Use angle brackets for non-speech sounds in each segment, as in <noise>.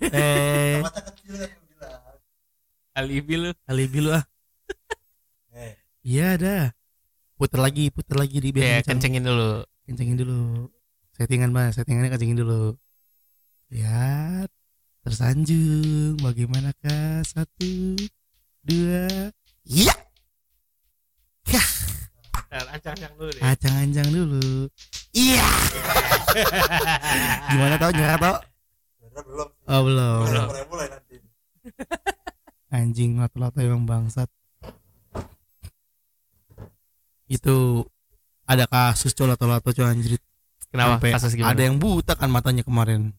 Eh, Mata kecil kan gua bilang. alibi lu. Alibi lu ah. Eh, Iya dah. Puter lagi, puter lagi di biar ya kencengin dulu. Kencengin dulu. Settingan mas. Settingannya kencengin dulu. Lihat tersanjung. Bagaimanakah satu dua? Iya. Ancang-ancang dulu deh. Acang-ancang dulu. Iya. <laughs> Gimana tau nyerah tau sebenarnya belum. oh belum. Mulai mulai mulai nanti. <laughs> anjing lato-lato emang bangsat. Itu ada kasus cow lato-lato cow anjrit. Kenapa? Sampai kasus gimana? ada yang buta kan matanya kemarin.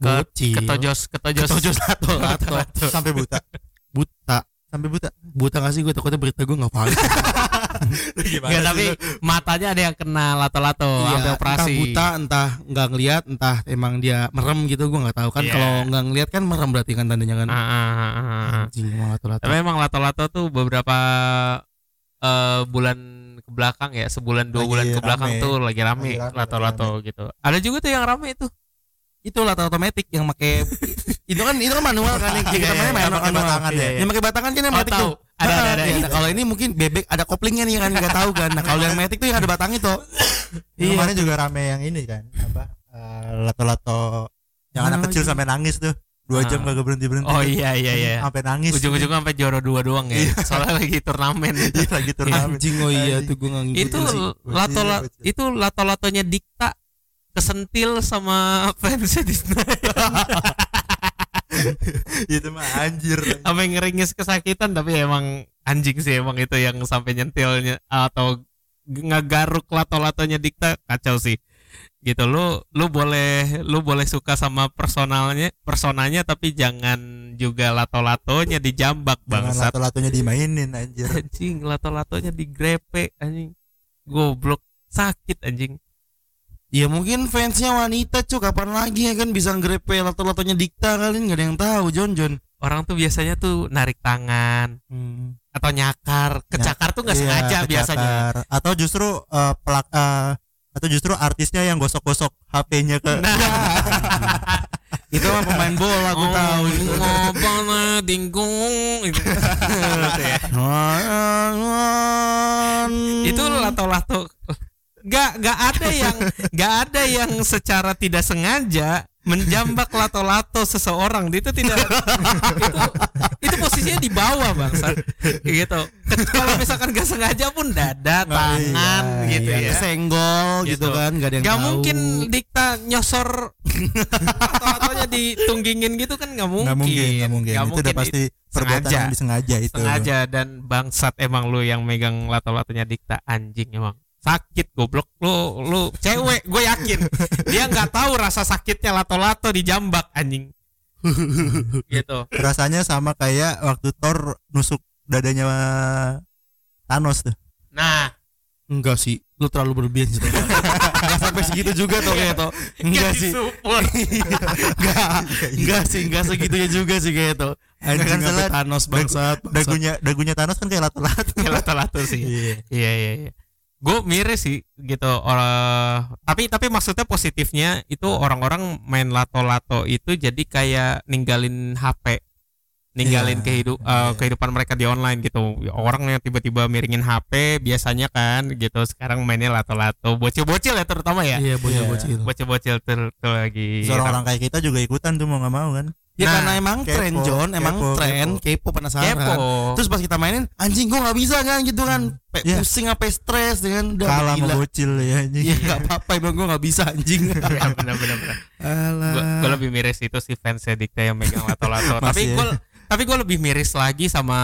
Ke- Bocil. ketojos ketojos. Ketojos lato-lato <laughs> Sampai buta. buta. Sampai buta. buta gak sih? Gue takutnya berita gue gak valid <laughs> Nggak, tapi matanya ada yang kena lato-lato Iya, sampai operasi entah buta entah nggak ngelihat entah emang dia merem gitu gue nggak tahu kan Iya. kalau nggak ngelihat kan merem berarti kan tandanya kan Ah, ah, ah, ah, ah. anjing lato-lato Tapi emang lato-lato tuh beberapa eh, bulan ke belakang ya, sebulan dua Lagi bulan ke belakang tuh lagi rame Lagi rame, lato-lato gitu. Ada juga tuh yang rame itu. Itu lato otomatis yang pakai <laughs> itu kan itu kan manual kan yang kita Iya, main iya, manual, pakai manual. batangan ya? yang pakai batangan kan yang Oh, matic tahu. tuh Ada, ada, ada. Iya, Iya. kalau ini mungkin bebek ada koplingnya nih kan nggak tahu kan nah kalau yang matic tuh yang ada batangnya tuh Iya. iya Kemarin juga rame yang ini kan apa eh, lato-lato yang anak Ah, kecil iya. sampai nangis tuh dua Ah. jam kagak berhenti berhenti. Oh iya iya iya. <laughs> Sampai nangis. Ujung-ujungnya sampai juara dua doang ya. Soalnya lagi turnamen. <laughs> Iya, lagi turnamen. anjing oh iya tuh gue nggak itu lato itu lato-latonya Dikta kesentil sama <laughs> fansnya Disney. <laughs> Itu mah anjir. sampai ngeringis kesakitan tapi emang anjing sih emang itu yang sampai nyentilnya atau ngegaruk lato-latonya Dikta kacau sih. Gitu lu lu boleh lu boleh suka sama personalnya personanya tapi jangan juga lato-latonya dijambak Jangan bangsat. lato-latonya dimainin anjir. anjing lato-latonya digrepe anjing. Goblok sakit anjing Ya mungkin fansnya wanita cuy kapan lagi ya kan bisa ngrepe lato-latonya dikta kalian nggak ada yang tahu John John orang tuh biasanya tuh narik tangan atau nyakar. Kecakar tuh nggak Iya, sengaja kecakar. biasanya. Atau justru eh, pelak eh, atau justru artisnya yang gosok-gosok HP-nya ke nah. <laughs> Itu mah pemain bola gue oh, tahu ngobana dinggung itu Gitu. <laughs> Ya. itu lato-lato nggak nggak ada yang nggak ada yang secara tidak sengaja menjambak lato-lato seseorang itu tidak itu itu posisinya di bawah bangsa gitu kalau misalkan nggak sengaja pun dada tangan iya, gitu Iya, ya kesenggol gitu, Gitu. kan nggak ada yang Gak tahu. mungkin Dikta nyosor lato-latonya ditunggingin gitu kan nggak mungkin. Nggak mungkin, nggak mungkin. Nggak Itu udah mungkin. pasti perbuatan sengaja. yang disengaja itu. sengaja dan bangsat emang lu yang megang lato-latonya Dikta anjing emang sakit goblok. Lu lu cewek gue yakin. Dia nggak tahu rasa sakitnya lato-lato dijambak anjing. <laughs> Gitu. Rasanya sama kayak waktu Thor nusuk dadanya Thanos tuh. nah. Enggak sih lu terlalu berlebihan sih nggak sampai segitu juga tuh kayak tuh enggak sih. disupport. <laughs> enggak. Enggak sih enggak segitunya juga sih kayak tuh anjing Kan sampai salah, Thanos bangsat. Dagunya dagunya Thanos kan kayak lato-lato. Ya, lato-lato sih. Iya. Iya iya iya. Gue miris sih gitu. Orang tapi tapi maksudnya positifnya itu orang-orang main lato-lato itu jadi kayak ninggalin HP, ninggalin Iya, kehidup eh, iya. kehidupan mereka di online gitu. Orang yang tiba-tiba miringin HP biasanya kan gitu. Sekarang mainnya lato-lato. Bocil-bocil ya terutama ya. iya bocil Iya. bocil Bocil-bocil tuh, tuh lagi. Seorang orang kayak kita juga ikutan tuh mau nggak mau kan. Ya Nah, karena emang kepo, tren John emang kepo, tren kepo, penasaran kepo. terus pas kita mainin anjing gua nggak bisa kan gitu kan Pe- Iya. pusing apa stres dengan udah Kalah gila bocil ya anjing. Iya nggak apa-apa emang gue nggak bisa anjing. <laughs> ya benar-benar. Alah. gue lebih miris itu si fans Dikta yang megang lato-lato tapi ya? gue tapi gue lebih miris lagi sama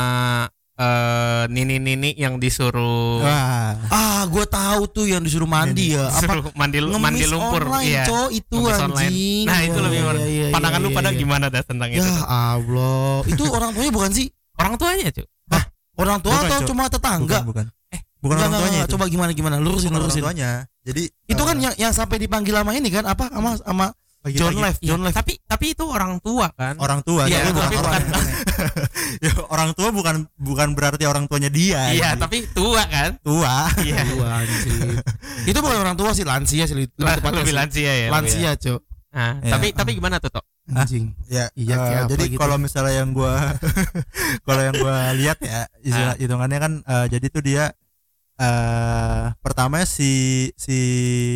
eh, nini-nini yang disuruh Wah. Ah, gue tahu tuh yang disuruh mandi ya. Apa disuruh mandi mandi lumpur online, iya Cok, itu Ngemis online. anjing. nah itu Iya, lebih iya, mer- iya, pandangan iya, lu pada iya. gimana dah tentang Ya itu Allah. Itu <laughs> orang tuanya bukan sih? orang tuanya cuy Orang tua Bukan, atau cuma tetangga? Bukan, bukan. Eh, bukan Enggak, orang tuanya enggak. Coba gimana gimana lurusin Bukan orang lurusin. tuanya. Jadi Itu eh, kan yang yang sampai dipanggil lama ini kan apa sama sama pagi-pagi. John Live, Iya, John Live. tapi tapi itu orang tua kan orang tua Iya, tapi bukan tapi orang bukan- <laughs> ya, orang tua bukan bukan berarti orang tuanya dia iya anjing. tapi tua kan tua iya <laughs> Tua. Itu bukan orang tua sih, lansia sih lebih tepatnya lebih lansia ya Lansia, Cok. Nah, Iya. tapi tapi gimana tuh Tok? anjing. Ya, Iya, apa jadi gitu. kalau misalnya yang gua <laughs> kalau yang gua lihat ya, istilah hitungannya kan eh, jadi tuh dia eh pertama si si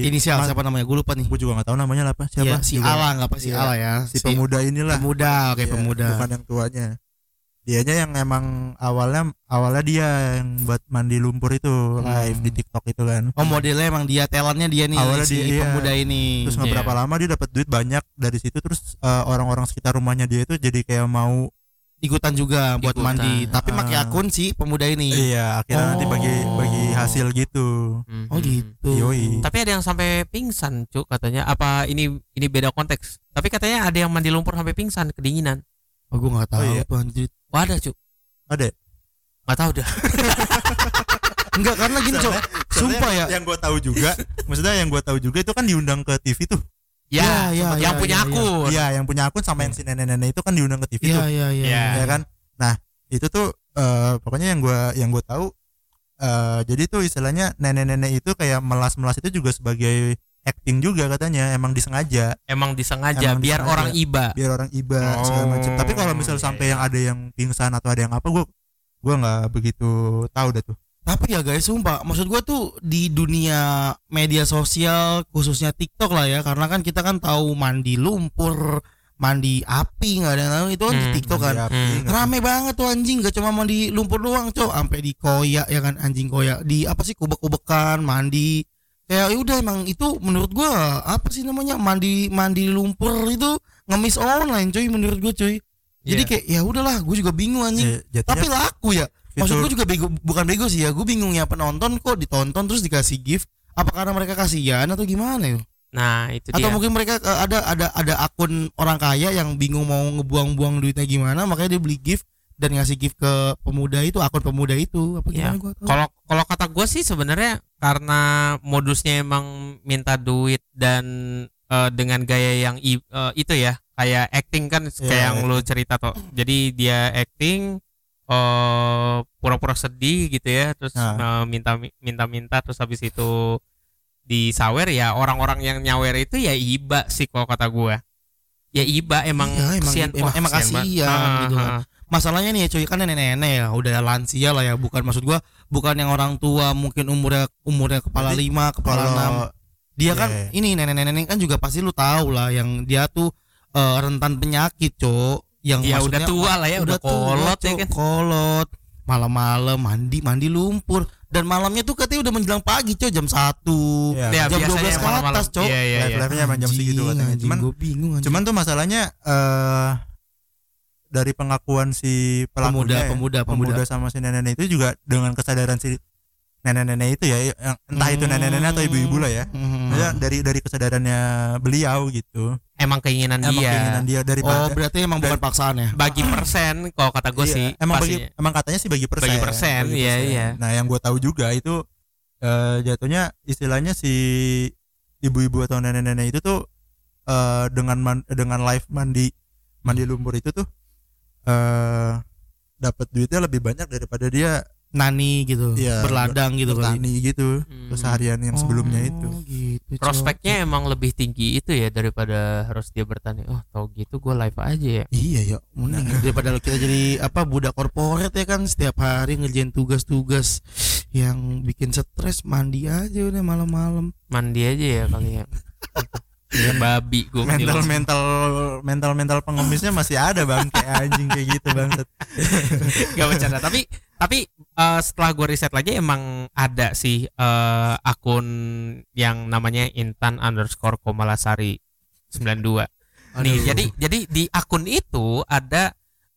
Inisial siapa namanya? Gue lupa nih. Gua juga nggak tahu namanya apa Siapa? siapa si juga. Ala nggak apa si Iya, Ala ya? si pemuda inilah Pemuda, oke Iya, pemuda. bukan yang tuanya dianya yang emang awalnya awalnya dia yang buat mandi lumpur itu live Hmm. di TikTok itu kan Oh modelnya emang dia talentnya dia nih Awalnya si dia, iya. pemuda ini. terus nggak Iya. berapa lama dia dapat duit banyak dari situ terus eh, orang-orang sekitar rumahnya dia itu jadi kayak mau ikutan juga buat Ikutan. mandi, tapi pakai Ah. akun si pemuda ini. iya akhirnya nanti bagi Oh. bagi hasil gitu Mhm. Oh gitu. Yoi. Tapi ada yang sampai pingsan, cuk katanya. Apa ini ini beda konteks? Tapi katanya ada yang mandi lumpur sampai pingsan, kedinginan. Oh gue nggak tahu Oh, iya. Wah ada, cuk. ada? Nggak tahu dah. <laughs> Enggak karena gini cok. Sumpah ya. yang gue tahu juga maksudnya yang gue tahu juga itu kan diundang ke TV tuh Ya, ya, yang ya, punya ya, ya. akun. iya yang punya akun sama yang si nenek-nenek itu kan diundang ke TV tuh Iya iya iya. Ya kan nah itu tuh eh, pokoknya yang gua yang gue tahu eh, jadi tuh istilahnya nenek-nenek itu kayak melas-melas itu juga sebagai acting juga katanya emang disengaja Emang disengaja Emang biar disengaja. orang iba. biar orang iba segala Oh, macam tapi kalau misal iya, sampai iya. yang ada yang pingsan atau ada yang apa gua gua nggak begitu tahu dah tuh Tapi ya guys, sumpah, maksud gua tuh di dunia media sosial khususnya TikTok lah ya, karena kan kita kan tahu mandi lumpur, mandi api nggak ada yang tahu itu kan di Hmm, TikTok kan. Api, Hmm. Rame banget tuh anjing, gak cuma mandi lumpur doang, cok, sampai di koyak ya kan anjing koyak, di apa sih kubek-kubekan, mandi. Kayak ya udah emang itu menurut gua apa sih namanya mandi mandi lumpur itu ngemis online cuy menurut gua cuy. Jadi Iya. kayak ya udahlah, gue juga bingung anjing. Ya, Tapi laku ya. Maksud gue juga bego, bukan bego sih ya. Gue bingung ya penonton kok ditonton terus dikasih gift. Apa karena mereka kasihan atau gimana ya? Nah, itu Atau dia. mungkin mereka eh, ada ada ada akun orang kaya yang bingung mau ngebuang-buang duitnya gimana, makanya dia beli gift dan ngasih gift ke pemuda itu, akun pemuda itu. Apa Iya. gimana. Kalau kalau kata gue sih sebenarnya karena modusnya emang minta duit dan eh, dengan gaya yang i- eh, itu ya kayak acting kan kayak Iya, yang lu cerita toh. Jadi dia acting eh pura-pura sedih gitu ya, terus Nah. eh, minta minta minta terus habis itu disawer ya orang-orang yang nyawer itu ya iba sih kalau kata gue. Ya iba emang Iya, emang- kesian emang- wah, emang kesian kasihan banget. gitu kan. ah. Masalahnya nih ya cuy kan nenek-nenek ya, udah lansia lah ya, bukan maksud gua bukan yang orang tua mungkin umurnya umurnya kepala Berarti lima, kepala enam. kalau dia Iya, kan iya. ini nenek-nenek kan juga pasti lu tahu lah yang dia tuh eh, rentan penyakit cok yang Ya udah tua lah ya, udah kolot ya kan. kolot. Malam-malam mandi mandi lumpur. Dan malamnya tuh katanya udah menjelang pagi cok jam 1 Ya, Ya, jam biasanya 12 ke atas cok. Iya, iya, iya. live-live-nya emang jam segitu katanya. Cuman gue bingung anjing. cuman tuh masalahnya eh dari pengakuan si pemuda pelakunya ya, pemuda pemuda. pemuda sama si nenek-nenek itu juga dengan kesadaran si nenek-nenek itu ya yang entah itu nenek-nenek atau ibu-ibu lah ya. Hmm. Maksudnya dari dari kesadarannya beliau gitu. Emang keinginan emang dia. keinginan dia oh daripada berarti emang bukan paksaan ya? Bagi <clears throat> persen kalau kata gue Iya, sih emang bagi emang katanya sih bagi persen. Bagi persen, bagi iya, iya. nah yang gue tahu juga itu eh, jatuhnya istilahnya si ibu-ibu atau nenek-nenek itu tuh eh, dengan man- dengan live mandi mandi lumpur itu tuh eh dapat duitnya lebih banyak daripada dia nani gitu Iya, berladang gitu kali. bertani gitu Hmm. keseharian yang sebelumnya Oh, itu. gitu, Cok. prospeknya emang lebih tinggi itu ya daripada harus dia bertani. Oh tau gitu gue live aja ya. Iya ya, mending daripada kita jadi apa budak korporat ya kan setiap hari ngerjain tugas-tugas yang bikin stres mandi aja udah malam-malam. mandi aja ya kali ya <laughs> ya babi gue mental mental mental mental pengemisnya masih ada bang. Kayak anjing kayak gitu bang <laughs> gak bercanda. Tapi tapi eh, setelah gue riset lagi emang ada sih eh, akun yang namanya Intan underscore Komalasari 92 nih Aduh. jadi jadi di akun itu ada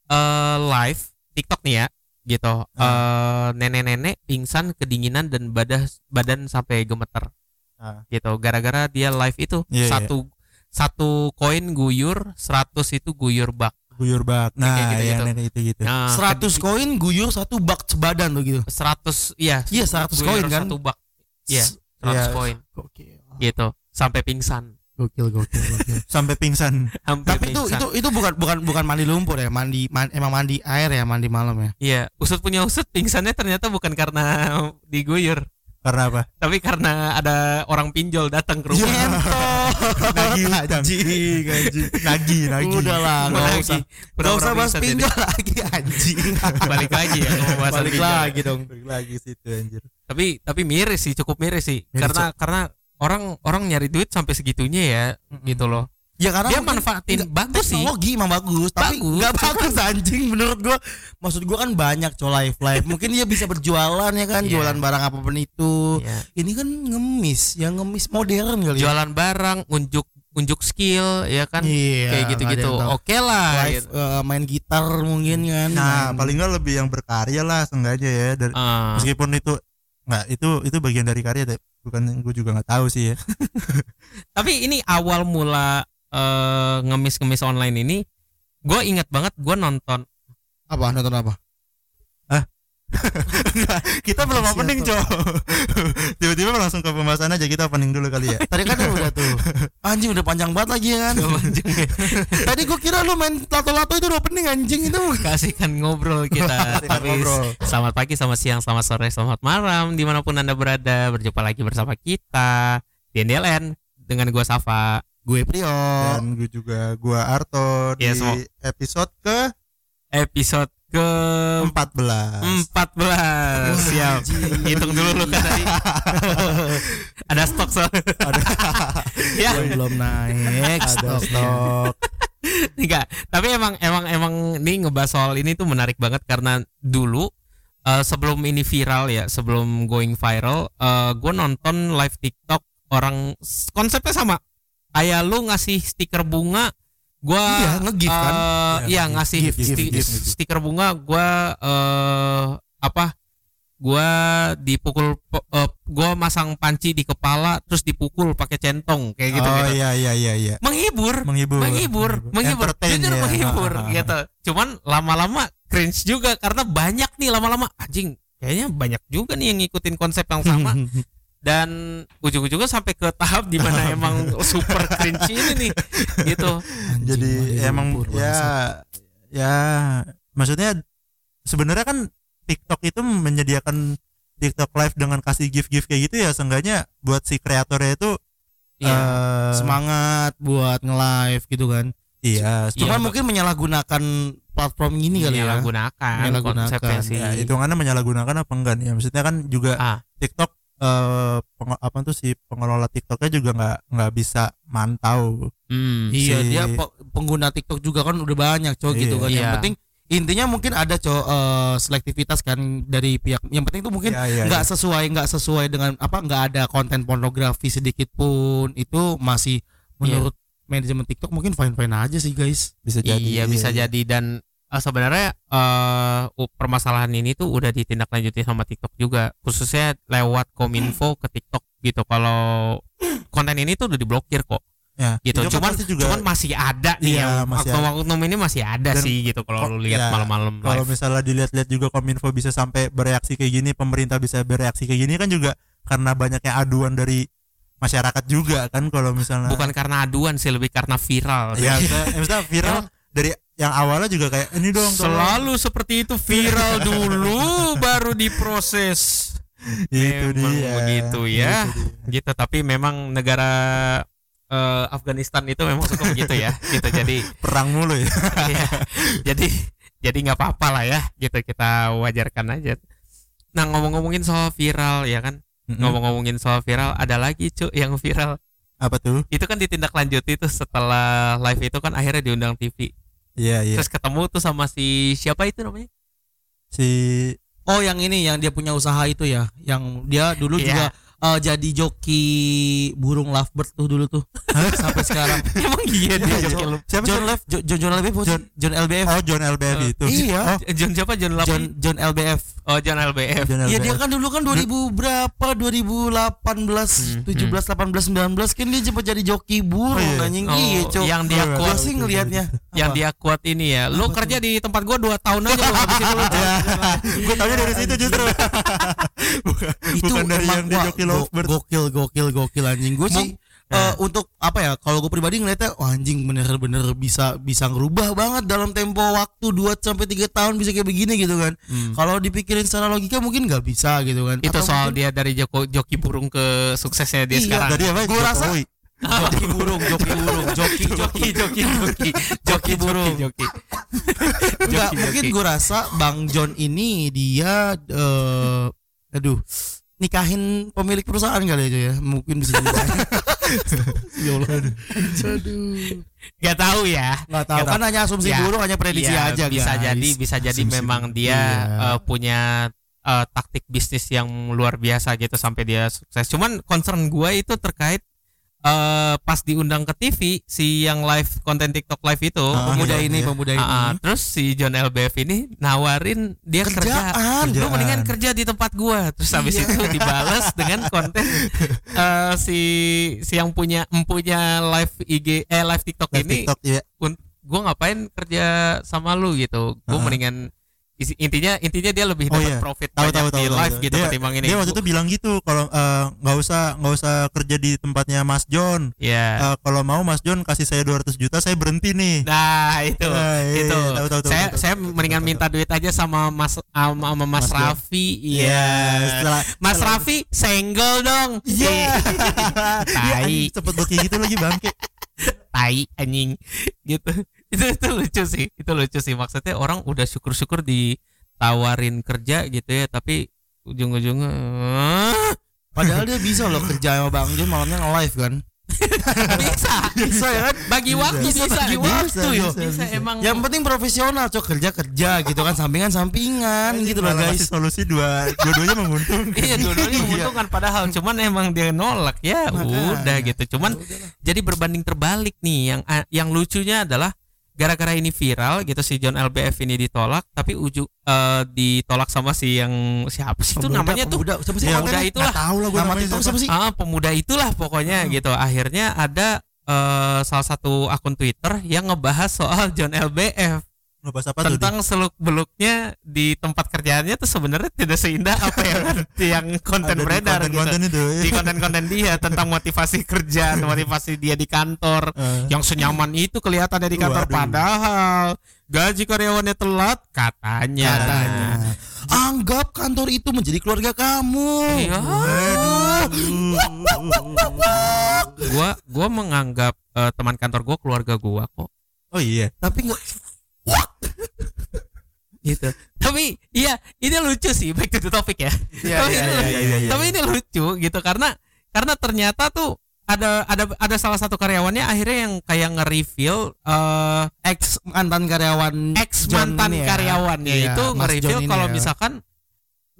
eh, live TikTok nih ya gitu. Eh, nenek-nenek pingsan kedinginan dan badan badan sampai gemeter Ah. gitu gara-gara dia live itu Iya, iya. satu satu koin guyur 100 itu guyur bak guyur bak nah Kayak gitu-gitu. yang nenek itu gitu nah, 100 koin guyur satu bak sebadan tuh gitu. 100 iya Iya 100 guyur koin kan. satu bak iya S- 100 Iya. koin gitu sampai pingsan Gokil gokil gokil. <laughs> sampai pingsan Sampai Tapi itu pingsan. itu itu bukan bukan bukan mandi lumpur ya, mandi man- emang mandi air ya, mandi malam ya. iya usut punya usut pingsannya ternyata bukan karena <laughs> diguyur karena apa tapi karena ada orang pinjol datang ke rumah Iya. <laughs> Nagih utang. anjing anjing Nagi, nagi. udah lah nggak Lagi. usah Pura-pura nggak usah bahas jadi. pinjol lagi anjing <laughs> balik lagi ya balik pinjol. lagi dong Balik lagi situ anjir. tapi tapi miris sih cukup miris sih Miris, karena karena orang orang nyari duit sampai segitunya ya gitu loh ya karena dia manfaatin nggak- bagus sih teknologi emang bagus tapi nggak <laughs> bagus anjing menurut gua maksud gua kan banyak cow live live mungkin dia bisa berjualan ya kan Iya. jualan barang apa pun itu Iya. ini kan ngemis yang ngemis modern kali ya jualan barang unjuk unjuk skill ya kan Iya, kayak gitu-gitu oke lah live gitu. eh, main gitar mungkin kan Nah, main- paling nggak lebih yang berkarya lah seenggaknya ya. Dari, Ah, meskipun itu nggak itu itu bagian dari karya deh. Bukan gue juga nggak tahu sih ya. <laughs> tapi ini awal mula eh, ngemis-ngemis online ini gue ingat banget gue nonton apa? Nonton apa? <laughs> Kita belum opening, Cok. Cok. <laughs> Tiba-tiba langsung ke pembahasan aja kita opening dulu kali ya. tadi kan udah tuh. <laughs> Anjing udah panjang banget lagi ya kan? Tadi gua kira lu main lato-lato itu udah opening anjing itu kasihkan ngobrol kita. Tapi ngobrol. selamat pagi selamat siang selamat sore selamat malam di mana pun anda berada. Berjumpa lagi bersama kita di NDLN dengan gue Safa gue Prio Dan gue juga gua Arto di Iya, semua. episode ke episode ke 14. 14 siap. hitung dulu lu kan tadi. <laughs> Ada stok soalnya <laughs> ya. Yang belum naik Ada stok. enggak tapi emang emang emang ini ngebahas soal ini tuh menarik banget karena dulu eh, sebelum ini viral ya sebelum going viral gue nonton live TikTok orang konsepnya sama kayak lu ngasih stiker bunga gua Iya, nge-gift kan? eh, Iya, iya ngasih Gift, gift, sti- gift, gift. stiker bunga gua eh apa gua dipukul eh, gua masang panci di kepala terus dipukul pakai centong kayak gitu oh gitu iya iya iya iya. menghibur Menghibur. menghibur menghibur jujur ya. menghibur <laughs> gitu cuman lama-lama cringe juga karena banyak nih lama-lama anjing kayaknya banyak juga nih yang ngikutin konsep yang sama <laughs> dan ujung-ujungnya sampai ke tahap di mana <laughs> emang super cringe ini nih gitu Anjing, Jadi emang Lumpur, ya ya maksudnya sebenarnya kan TikTok itu menyediakan TikTok live dengan kasih gift-gift kayak gitu ya seenggaknya buat si kreatornya itu Iya. eh, semangat buat nge-live gitu kan iya Cuma Iya, mungkin menyalahgunakan platform ini kali ya. gunakan Menyalahgunakan. konsepnya sih ya hitungannya menyalahgunakan apa enggak nih ya maksudnya kan juga Ah. TikTok eh peng- apa tuh si pengelola TikToknya juga nggak nggak bisa mantau Hmm. Iya, Si- dia pe- pengguna TikTok juga kan udah banyak, cowok gitu Iya. kan. Yang Iya. penting intinya mungkin ada cowok eh, selektivitas kan dari pihak. Yang penting tuh mungkin Iya, iya, nggak iya. sesuai nggak sesuai dengan apa nggak ada konten pornografi sedikit pun itu masih menurut manajemen TikTok mungkin fine fine aja sih guys. bisa jadi iya bisa jadi dan eh, sebenarnya eh u- permasalahan ini tuh udah ditindaklanjuti sama TikTok juga. Khususnya lewat kominfo ke TikTok gitu. Kalau konten ini tuh udah diblokir kok. Ya, gitu. itu kan cuman juga cuman masih ada nih Iya, yang masih oknum-oknum ini masih ada Dan sih gitu kalau lu lihat ya, malam-malam kalau live. misalnya dilihat-lihat juga kominfo bisa sampai bereaksi kayak gini pemerintah bisa bereaksi kayak gini kan juga karena banyaknya aduan dari masyarakat juga kan kalau misalnya bukan karena aduan sih lebih karena viral. Ya misalnya, misalnya viral dari yang awalnya juga kayak ini dong tolong." selalu seperti itu viral <laughs> dulu baru diproses. Itu Memang dia. begitu ya. Itu dia. gitu tapi memang negara eh, Afghanistan itu memang suka begitu ya. Gitu jadi <laughs> perang mulu ya. <laughs> Iya, jadi jadi nggak apa-apa lah ya. Gitu kita wajarkan aja. Nah ngomong-ngomongin soal viral ya kan? Ngomong-ngomongin soal viral ada lagi cu yang viral. Apa tuh? Itu kan ditindaklanjuti tuh setelah live itu kan akhirnya diundang TV iya iya. Terus ketemu tuh sama si siapa itu namanya? Si Oh yang ini yang dia punya usaha itu ya, yang dia dulu Iya. juga eh, jadi joki burung lovebird tuh dulu tuh. Sampai sekarang. <laughs> emang iya dia Iya, joki lu? Siapa John Lev, Jo- John John LBF, John- John LBF. oh John LBF Eh, itu. Iya. oh. John siapa? John Lapi John John LBF. oh John LBF Iya dia kan dulu kan 2000 berapa? 2018 Hmm, 17 18 19 kan dia sempat jadi joki burung Oh, iya. anjing. Oh, iya cok. yang dia Oh, gua quote. sih ngelihatnya yang dia kuat ini ya. Lu kerja di tempat gua dua tahun aja lu habis itu lu <laughs> gue taunya dari situ justru. <laughs> Itu bukan dari yang dia joki lovebird gokil gokil gokil anjing gue sih Nah. eh, untuk apa ya kalau gue pribadi ngeliatnya wah, anjing bener-bener bisa bisa ngerubah banget dalam tempo waktu 2 sampai tiga tahun bisa kayak begini gitu kan kalau dipikirin secara logika mungkin nggak bisa gitu kan Hmm. itu Atau soal mungkin- dia dari Joko, joki burung ke suksesnya dia Iya, sekarang Tadi apa? Gua rasa- <laughs> joki burung joki burung joki joki joki joki <laughs> burung. joki Enggak, <laughs> Joki, mungkin joki. gue rasa Bang John ini dia eh aduh nikahin pemilik perusahaan kali aja ya. Mungkin bisa jadi. <laughs> ya Allah. Aduh. Gak tahu ya Nggak tahu Nggak tahu. kan hanya asumsi Ya, dulu hanya prediksi Iya, aja bisa guys. jadi bisa jadi Asumsi memang dia Iya. eh, punya eh, taktik bisnis yang luar biasa gitu sampai dia sukses. Cuman concern gue itu terkait eh, pas diundang ke TV si yang live konten TikTok live itu Ah, pemuda iya, ini iya. pemuda ini. Ah, terus si John LBF ini nawarin dia kerja Kerjaan. lu Kerjaan. mendingan kerja di tempat gua terus habis Iya. itu dibalas dengan konten <laughs> eh, si si yang punya empunya live IG eh live TikTok Live ini TikTok ya gue ngapain kerja sama lu gitu gue Ah. mendingan isi- intinya intinya dia lebih Oh, dapat iya. profit tahu banyak tahu di tahu live tahu. gitu dia, ketimbang ini. dia waktu itu bilang gitu kalau eh, nggak usah nggak usah kerja di tempatnya Mas John. Ya Eh, kalau mau Mas John kasih saya 200 juta saya berhenti nih. Nah itu. Ah, iya, itu. Iya, tahu, tahu, saya tahu, saya tahu, mendingan tahu, minta duit aja sama Mas sama, sama Mas, Mas. Raffi. Iya, iya. setelah- Mas setelah- Raffi senggol dong. Iya. <laughs> Tai. Iya, anjing, cepet kayak gitu lagi bangke. <laughs> tai anjing. Gitu itu itu lucu sih itu lucu sih maksudnya orang udah syukur-syukur ditawarin kerja gitu ya tapi ujung-ujungnya Padahal dia bisa loh kerja sama Bang John malamnya nge-live kan. <laughs> bisa Bisa ya kan? bagi waktu Bisa, bisa, bagi bisa, waktu, yo. bisa, bisa. emang Yang penting profesional, cok kerja kerja gitu kan sampingan sampingan gitu loh guys. solusi dua dua-duanya menguntungkan. <laughs> iya dua-duanya menguntungkan padahal cuman emang dia nolak ya Makanya. udah gitu cuman jadi berbanding terbalik nih yang yang lucunya adalah gara-gara ini viral gitu si John LBF ini ditolak tapi uju eh, ditolak sama si yang siapa sih itu Pemuda, namanya tuh pemuda, siapa sih Ya kontennya? udah itulah. Tahu lah Nama namanya TikTok siapa. siapa sih? ah pemuda itulah pokoknya gitu akhirnya ada eh, salah satu akun Twitter yang ngebahas soal John LBF Ngebahas apa tuh? tentang seluk beluknya di tempat kerjaannya tuh sebenarnya tidak seindah apa yang <laughs> yang konten Ada di beredar gitu. konten-konten itu. di konten-konten dia tentang motivasi kerja, <laughs> motivasi dia di kantor, Eh. yang senyaman itu kelihatan di kantor Waduh. padahal gaji karyawannya telat katanya. Katanya. Anggap kantor itu menjadi keluarga kamu. Iya. Gua gua menganggap eh, teman kantor gua keluarga gua kok Oh iya. Tapi nggak gitu. Tapi iya ini lucu sih back to the topic ya. Iya, tapi, iya, ini, iya, iya, iya. tapi ini lucu gitu karena karena ternyata tuh ada ada ada salah satu karyawannya akhirnya yang kayak nge-reveal eh ex mantan karyawan ex John mantan ya. karyawannya Iya, itu Mas nge-reveal kalau ya. misalkan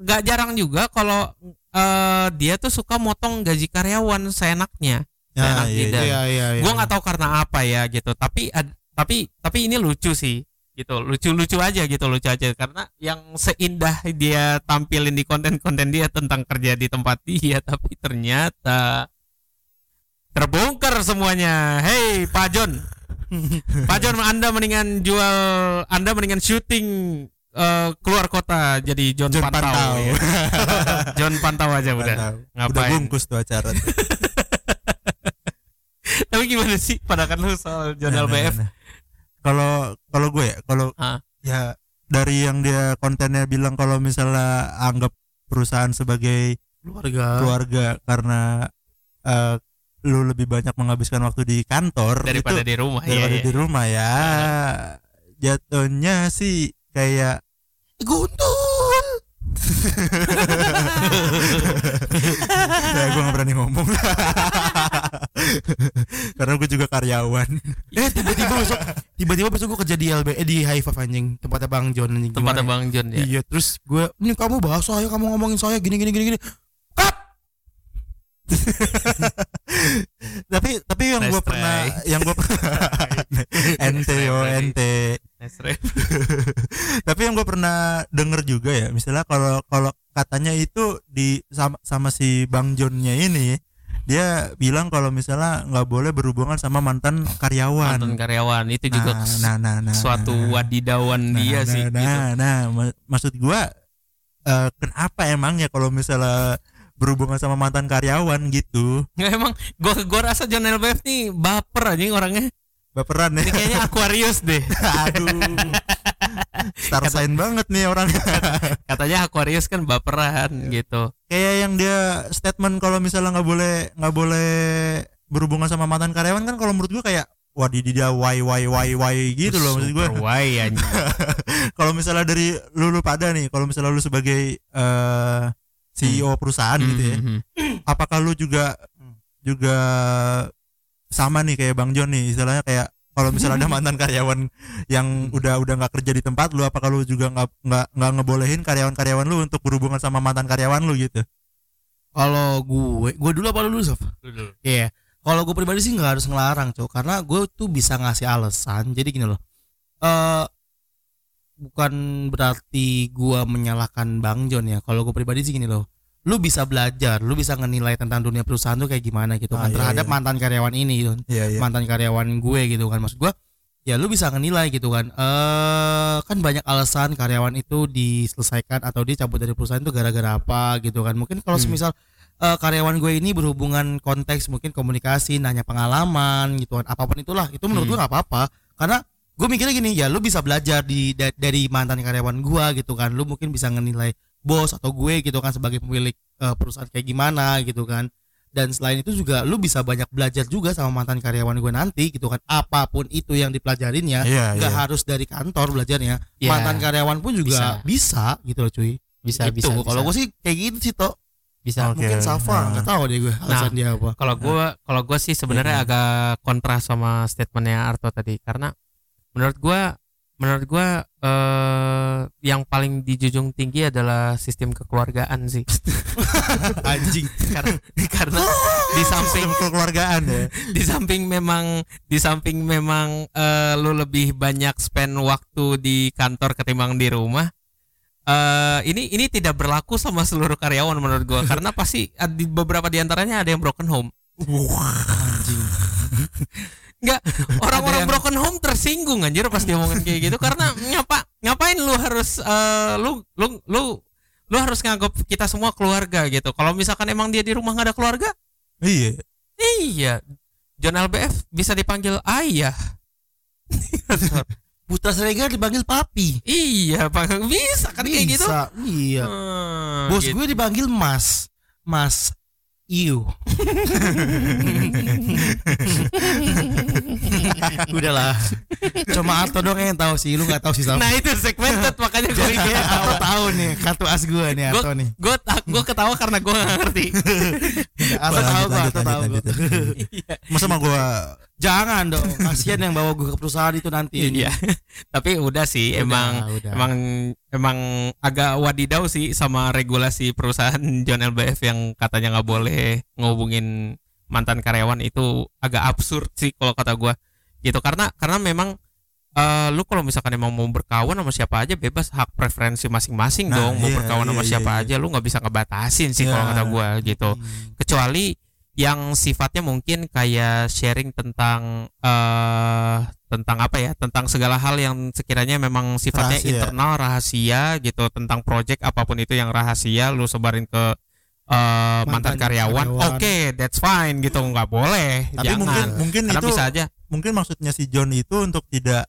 nggak jarang juga kalau eh, dia tuh suka motong gaji karyawan seenaknya. Ya, Seenak iya, jidat. Iya iya iya. Gua nggak tahu karena apa ya gitu. Tapi ad- tapi tapi ini lucu sih gitu. Lucu-lucu aja gitu, lucu aja karena yang seindah dia tampilin di konten-konten dia tentang kerja di tempat dia <laughs> tapi ternyata terbongkar semuanya. Hey, Pak John. <laughs> Pak John, Anda mendingan jual Anda mendingan syuting eh, keluar kota jadi John, John Pantau. Pantau. ya. <laughs> John Pantau aja udah. Mantap. Udah Ngapain? bungkus tuh acara. Tapi gimana sih pandangan lu soal John Nah, nah, LBF? nah. Kalau kalau gue ya, kalau Ah. ya dari yang dia kontennya bilang kalau misalnya anggap perusahaan sebagai keluarga. keluarga karena eh, lu lebih banyak menghabiskan waktu di kantor daripada itu, di rumah daripada iya, di iya. rumah ya jatuhnya sih kayak Guntur. <laughs> ya gue gak berani ngomong <laughs> karena gue juga karyawan Eh tiba-tiba besok tiba-tiba besok gue kerja di LB eh, di High Five anjing tempatnya Bang John anjing. tempatnya Bang John ya? ya. Iya terus gue ini kamu bahas saya kamu ngomongin saya gini gini gini gini. <laughs> Tapi tapi yang gue Nice pernah try. yang gue ente yo ente tapi yang gue pernah denger juga ya misalnya kalau kalau katanya itu di sama, sama si bang Johnnya ini dia bilang kalau misalnya nggak boleh berhubungan sama mantan karyawan Mantan karyawan itu juga nah, nah, nah, nah, suatu nah. wadidawan nah, dia nah, sih nah, gitu. nah, ma- maksud gua eh, kenapa emangnya kalau misalnya berhubungan sama mantan karyawan gitu Nggak <laughs> emang gua gua rasa John LBF nih baper aja orangnya. baperan Ini ya kayaknya <laughs> Aquarius deh. aduh star sign banget nih orang <laughs> Katanya Aquarius kan baperan gitu. kayak yang dia statement kalau misalnya nggak boleh nggak boleh berhubungan sama mantan karyawan kan kalau menurut gua kayak wadididaw why why why why gitu loh maksud gue why kalau misalnya dari lu, lu pada nih kalau misalnya lu sebagai eh CEO perusahaan gitu ya Mhm. <clears throat> apakah lu juga juga sama nih kayak Bang John nih istilahnya kayak kalau misalnya ada <laughs> mantan karyawan yang udah udah nggak kerja di tempat lu apakah lu juga nggak nggak nggak ngebolehin karyawan-karyawan lu untuk berhubungan sama mantan karyawan lu gitu Kalau gue, gue dulu apa lu dulu, Sof? Iya. Kalau gue pribadi sih nggak harus ngelarang, cowok, karena gue tuh bisa ngasih alasan. Jadi gini loh. Eh bukan berarti gue menyalahkan Bang John ya. Kalau gue pribadi sih gini loh. Lu bisa belajar, lu bisa ngenilai tentang dunia perusahaan tuh kayak gimana gitu Ah, kan iya, terhadap iya. mantan karyawan ini gitu. iya iya mantan karyawan gue gitu kan maksud gue ya lu bisa ngenilai gitu kan eh kan banyak alasan karyawan itu diselesaikan atau dicabut dari perusahaan itu gara-gara apa gitu kan mungkin kalau Hmm. semisal eh, karyawan gue ini berhubungan konteks mungkin komunikasi nanya pengalaman gitu kan apa pun itulah itu menurut Hmm. gue nggak apa-apa karena gue mikirnya gini ya lu bisa belajar di da- dari mantan karyawan gue gitu kan lu mungkin bisa ngenilai bos atau gue gitu kan sebagai pemilik eh, perusahaan kayak gimana gitu kan dan selain itu juga lu bisa banyak belajar juga sama mantan karyawan gue nanti gitu kan apa pun itu yang dipelajarinnya iya nggak iya harus dari kantor belajarnya Ya, mantan karyawan pun juga bisa, gitu loh cuy bisa Gitu. bisa. kalau gue sih kayak gitu sih toh bisa. Oke. mungkin Safa nah. nggak tahu deh gue alasan dia apa Kalau gua kalau gua sih sebenarnya Iya. agak kontra sama statementnya Arto tadi karena menurut gua menurut gua eh yang paling dijunjung tinggi adalah sistem kekeluargaan sih. <laughs> anjing. Karena karena di samping Sistem kekeluargaan ya. di samping memang di samping memang eh, lu lebih banyak spend waktu di kantor ketimbang di rumah eh ini ini tidak berlaku sama seluruh karyawan menurut gua. Karena pasti ad- di beberapa di antaranya ada yang broken home. Anjing Enggak, <laughs> orang-orang yang- broken home tersinggung anjir pas dia ngomongin kayak gitu karena ngapa ngapain lu harus eh, lu lu lu lu harus nganggap kita semua keluarga gitu. Kalau misalkan emang dia di rumah nggak ada keluarga, iya iya. John LBF bisa dipanggil ayah. <laughs> Putra Siregar dipanggil papi iya, Pak. Bisa kan kayak gitu. bisa iya Hmm, bos gitu. gue dipanggil mas mas Iu <laughs> udahlah cuma Arto doang yang tahu sih lu nggak tahu sih sama Nah, itu segmented makanya gue kayak Arto tahu nih kartu as gue nih Arto nih gue gue ketawa karena gue gak ngerti. Arto tahu lanjut, Arto tahu gua. lanjut. <laughs> masa mau gua jangan dong kasihan yang bawa gue ke perusahaan itu nanti Iya. Tapi udah sih Udah, emang udah. emang emang agak wadidaw sih sama regulasi perusahaan <laughs> John LBF yang katanya nggak boleh ngehubungin mantan karyawan itu agak absurd sih kalau kata gua gitu karena karena memang eh, lu kalau misalkan emang mau berkawan sama siapa aja bebas hak preferensi masing-masing Nah, dong mau iya, berkawan sama iya, siapa iya, aja lu nggak bisa ngebatasin sih kalau Ya. kata gua gitu Hmm. kecuali yang sifatnya mungkin kayak sharing tentang eh tentang apa ya tentang segala hal yang sekiranya memang sifatnya Rahasia. internal rahasia gitu tentang project apa pun itu yang rahasia lu sebarin ke eh, mantan, Mantan karyawan karyawan. oke that's fine gitu nggak boleh tapi jangan mungkin mungkin karena itu bisa aja mungkin maksudnya si John itu untuk tidak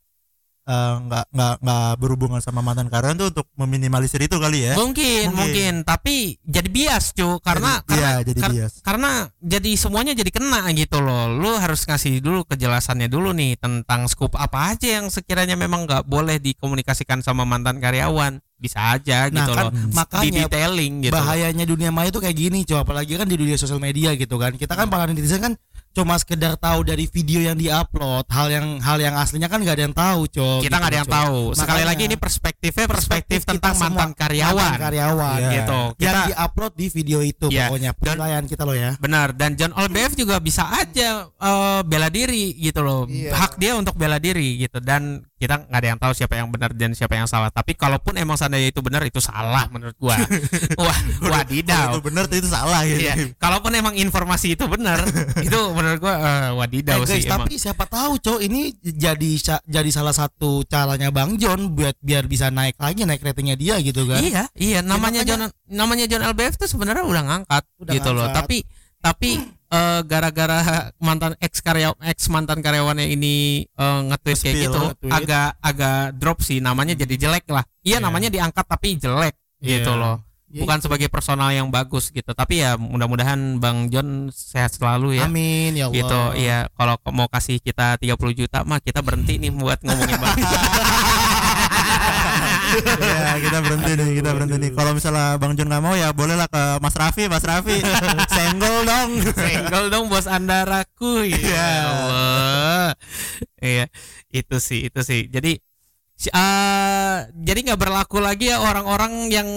eh, nggak nggak nggak berhubungan sama mantan karyawan itu untuk meminimalisir itu kali ya? Mungkin, Mungkin. mungkin. Tapi jadi bias cu. Karena Jadi- karena iya jadi kar- bias. karena jadi semuanya jadi kena gitu loh. Lu harus ngasih dulu kejelasannya dulu nih tentang scoop apa aja yang sekiranya memang nggak boleh dikomunikasikan sama mantan karyawan. Bisa aja nah gitu kan loh. Di makanya detailing gitu. bahayanya dunia maya itu kayak gini coba apalagi kan di dunia sosial media gitu kan. Kita kan para netizen kan cuma sekedar tahu dari video yang diupload hal yang hal yang aslinya kan nggak ada yang tahu cok kita nggak ada yang tahu. Sekali Makanya- lagi ini perspektifnya perspektif, tentang semua, mantan karyawan. mantan karyawan. Iya. gitu. Yang kita diupload di video itu Iya. pokoknya Dan- penilaian kita loh ya. Benar. Dan John LBF juga bisa aja eh, bela diri gitu loh. Iya. hak dia untuk bela diri gitu. Dan kita nggak ada yang tahu siapa yang benar dan siapa yang salah. Tapi kalaupun emang seandainya itu benar itu salah menurut gua. <laughs> Wah wadidaw. itu benar itu salah gitu Iya, kalaupun emang informasi itu benar, <laughs> itu menurut gua eh, wadidaw Eh, guys, sih emang. tapi siapa tahu cok ini jadi jadi salah satu caranya Bang John buat biar bisa naik lagi naik ratingnya dia gitu kan Iya, iya namanya makanya- John namanya John LBF tuh sebenarnya udah ngangkat Udah gitu loh. ngangkat. Tapi tapi eh, gara-gara mantan ex karya ex mantan karyawannya ini eh, nge-tweet kayak gitu, nge-tweet. agak agak drop sih namanya jadi jelek lah. Iya Iya. namanya diangkat tapi jelek Iya. gitu loh. Ya, bukan sebagai personal yang bagus gitu tapi ya mudah-mudahan Bang John sehat selalu ya. Amin ya Allah. gitu ya kalau mau kasih kita 30 juta mah kita berhenti nih buat ngomongin Bang <laughs> ya kita berhenti nih kita berhenti nih. Kalau misalnya bang John nggak mau ya bolehlah ke Mas Raffi Mas Raffi. <laughs> Senggol dong. Senggol dong bos andaraku <laughs> ya Allah. Iya itu sih itu sih. Jadi eh, jadi nggak berlaku lagi ya orang-orang yang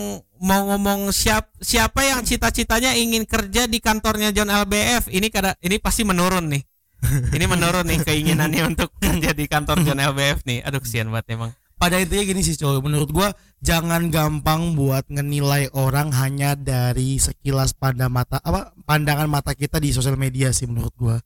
mau ngomong siap siapa yang cita-citanya ingin kerja di kantornya John LBF ini kada ini pasti menurun nih. Ini menurun nih keinginannya <laughs> untuk kerja di kantor John LBF nih. Aduh kesian banget emang. Pada intinya gini sih coy menurut gua jangan gampang buat ngenilai orang hanya dari sekilas pada mata apa pandangan mata kita di sosial media sih menurut gua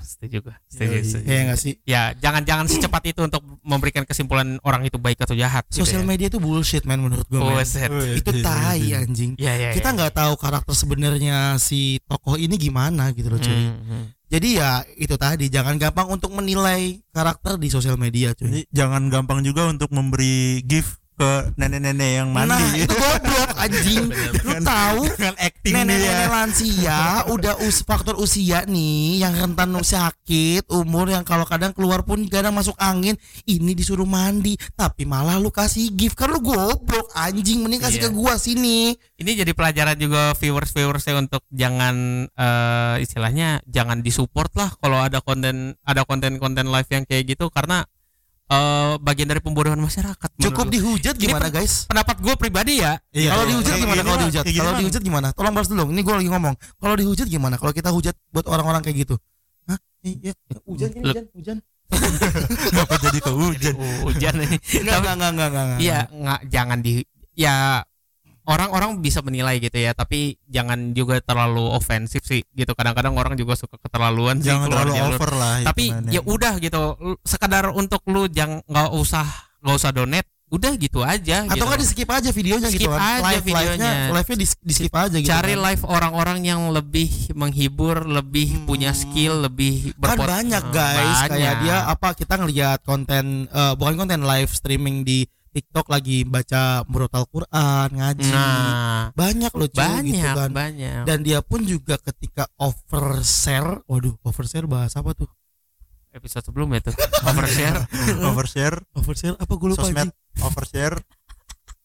setuju gua setuju, Yoi. setuju. ya nggak sih ya jangan jangan secepat itu untuk memberikan kesimpulan orang itu baik atau jahat gitu sosial ya. media itu bullshit man menurut gua man. Buset. itu tai anjing ya ya kita ya. nggak tahu karakter sebenarnya si tokoh ini gimana gitu loh cuy Hmm, hmm. jadi ya itu tadi jangan gampang untuk menilai karakter di sosial media cuy Jadi jangan gampang juga untuk memberi gift ke nenek-nenek yang mandi. Nah itu goblok anjing. Lu tahu dengan acting nenek-nenek lansia udah us faktor usia nih yang rentan sakit umur yang kalau kadang keluar pun kadang masuk angin ini disuruh mandi tapi malah lu kasih gift. Kan lu goblok anjing mending kasih Iya. ke gua sini. Ini jadi pelajaran juga viewers viewers saya untuk jangan eh, istilahnya jangan disupport lah kalau ada konten ada konten-konten live yang kayak gitu karena eh, bagian dari pembodohan masyarakat cukup menurut- dihujat Ini gimana pen- guys? pendapat gue pribadi ya. Iya, kalau iya. dihujat Kayak gimana? gini kalau mah- dihujat gini kalau dihujat gimana? Tolong balas dulu ini gua lagi ngomong. Kalau dihujat gimana? Kalau kita hujat buat orang-orang kayak gitu. Hah? Iya, hujan kan, hujan, hujan. <laughs> Kenapa jadi ke hujan hujan ini. Enggak, enggak, enggak, enggak, enggak. iya nggak jangan di ya orang-orang bisa menilai gitu ya tapi jangan juga terlalu ofensif sih gitu kadang-kadang orang juga suka keterlaluan sih jangan terlalu jalur. over lah tapi ya udah gitu sekadar untuk lu jangan nggak usah nggak usah donate udah gitu aja Atau gitu. kan di skip aja videonya Skip gitu kan. aja live videonya. live-nya di, di skip aja gitu. cari kan. live orang-orang yang lebih menghibur lebih Hmm. punya skill lebih kan berpot- banyak Eh, guys kayak banyak. dia apa kita ngelihat konten eh, bukan konten live streaming di TikTok lagi baca murotal Quran ngaji. Nah. Banyak loh cuy banyak gitu kan. banyak. Dan dia pun juga ketika overshare waduh overshare bahasa apa tuh? Episode sebelumnya tuh. Overshare. <laughs> <laughs> Overshare. Overshare apa gue lupa sosmed. overshare.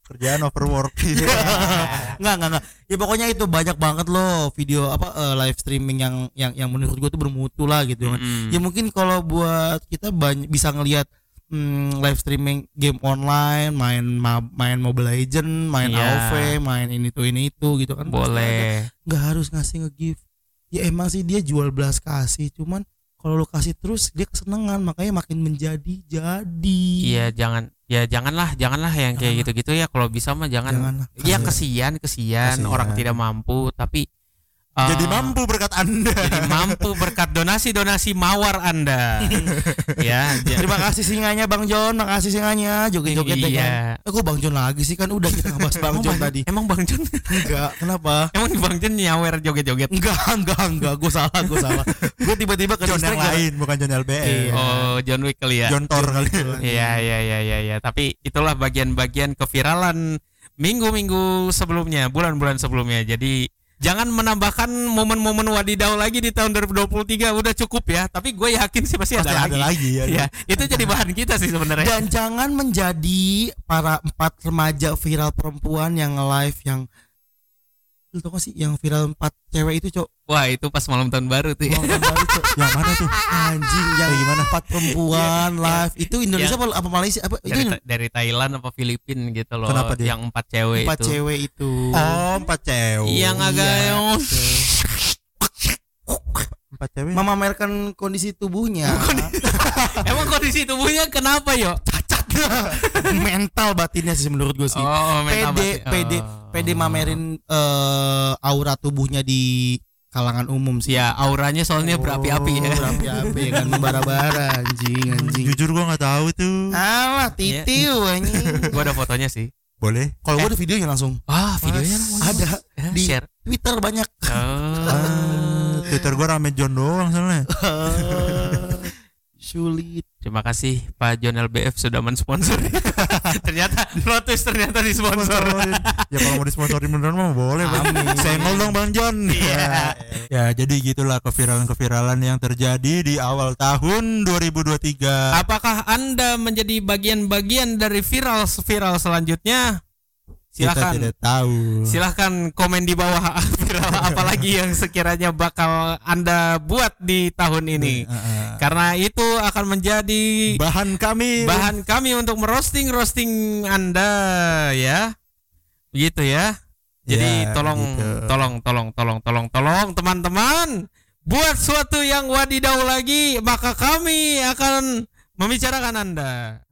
Kerjaan overwork. <laughs> Nggak nggak nggak. Ya pokoknya itu banyak banget loh video apa eh, live streaming yang yang yang menurut gue tuh bermutu lah gitu kan. Mm. ya mungkin kalau buat kita banyak bisa ngelihat hmm, live streaming game online main ma- main Mobile Legend main Iya. AoV main ini tuh ini itu gitu kan. Boleh. Nggak harus ngasih nge-gift. Ya emang sih dia jual belas kasih cuman kalau lu kasih terus dia kesenangan makanya makin menjadi jadi. Iya jangan ya janganlah janganlah yang kayak gitu-gitu ya. Kalau bisa mah jangan. Janganlah. Ya Kasihan. kesian kesian orang tidak mampu tapi jadi eh, mampu berkat anda jadi mampu berkat donasi-donasi mawar Anda. <laughs> ya, ja- Terima kasih singanya Bang John, makasih singanya joget-joget Iya. kan. Eh, kok Bang John lagi sih kan udah kita ngebahas Bang John tadi. Emang Bang John Enggak, kenapa? emang Bang John nyawer joget-joget. Enggak, enggak, enggak, gue salah, gue salah. Gue tiba-tiba ke John yang lain bukan John LBS Iya. Oh, John Wick kali ya. John Thor kali Iya, iya, iya, iya, iya. Tapi itulah bagian-bagian keviralan minggu-minggu sebelumnya, bulan-bulan sebelumnya. Jadi jangan menambahkan momen-momen wadidaw lagi di tahun 2023 udah cukup ya. Tapi gue yakin sih pasti, pasti ada, ada lagi. lagi ya Ya, itu jadi bahan kita sih sebenarnya. Dan jangan menjadi para empat remaja viral perempuan yang live yang lu tau gak sih yang viral empat cewek itu cok Wah, itu pas malam tahun baru tuh ya. Bang John baru, Cok. yang mana tuh anjing yang gimana? empat perempuan live itu Indonesia Yang- apa, apa Malaysia apa itu Dari, dari Thailand apa Filipina gitu loh. Kenapa dia? Yang empat cewek empat itu. cewek itu oh empat cewek Yang agak Iya. yang empat cewek memamerkan kondisi tubuhnya Emang kondisi tubuhnya kenapa yo? <laughs> mental batinnya sih menurut gue sih. Oh, pede mental batin. pede Oh. pede mamerin eh, aura tubuhnya di kalangan umum sih. Ya, auranya soalnya berapi-api ya. Oh, berapi-api ya kan? Bara-bara anjing anjing. Jujur gua nggak tahu tuh. Alah titiu anjing. <laughs> Gua ada fotonya sih. boleh. Kalau gue ada videonya langsung. Ah, videonya ada. Ya, di share. Twitter banyak. Oh. Ah, Twitter gua rame John doang soalnya <laughs> sulit. Terima kasih Pak John LBF sudah mensponsori. <laughs> ternyata twist ternyata disponsor. Ya kalau mau disponsorin beneran mah boleh. Senggol dong Bang John. Iya. ya, jadi gitulah keviralan-keviralan yang terjadi di awal tahun 2023. Apakah Anda menjadi bagian-bagian dari viral-viral selanjutnya? Kita Silakan. tidak tahu. Silahkan komen di bawah <laughs> apalagi yang sekiranya bakal Anda buat di tahun ini. Heeh. Karena itu akan menjadi bahan kami bahan kami untuk merosting roasting Anda ya. Begitu ya. Jadi Ya, tolong gitu. tolong tolong tolong tolong tolong teman-teman buat suatu yang wadidaw lagi maka kami akan membicarakan Anda.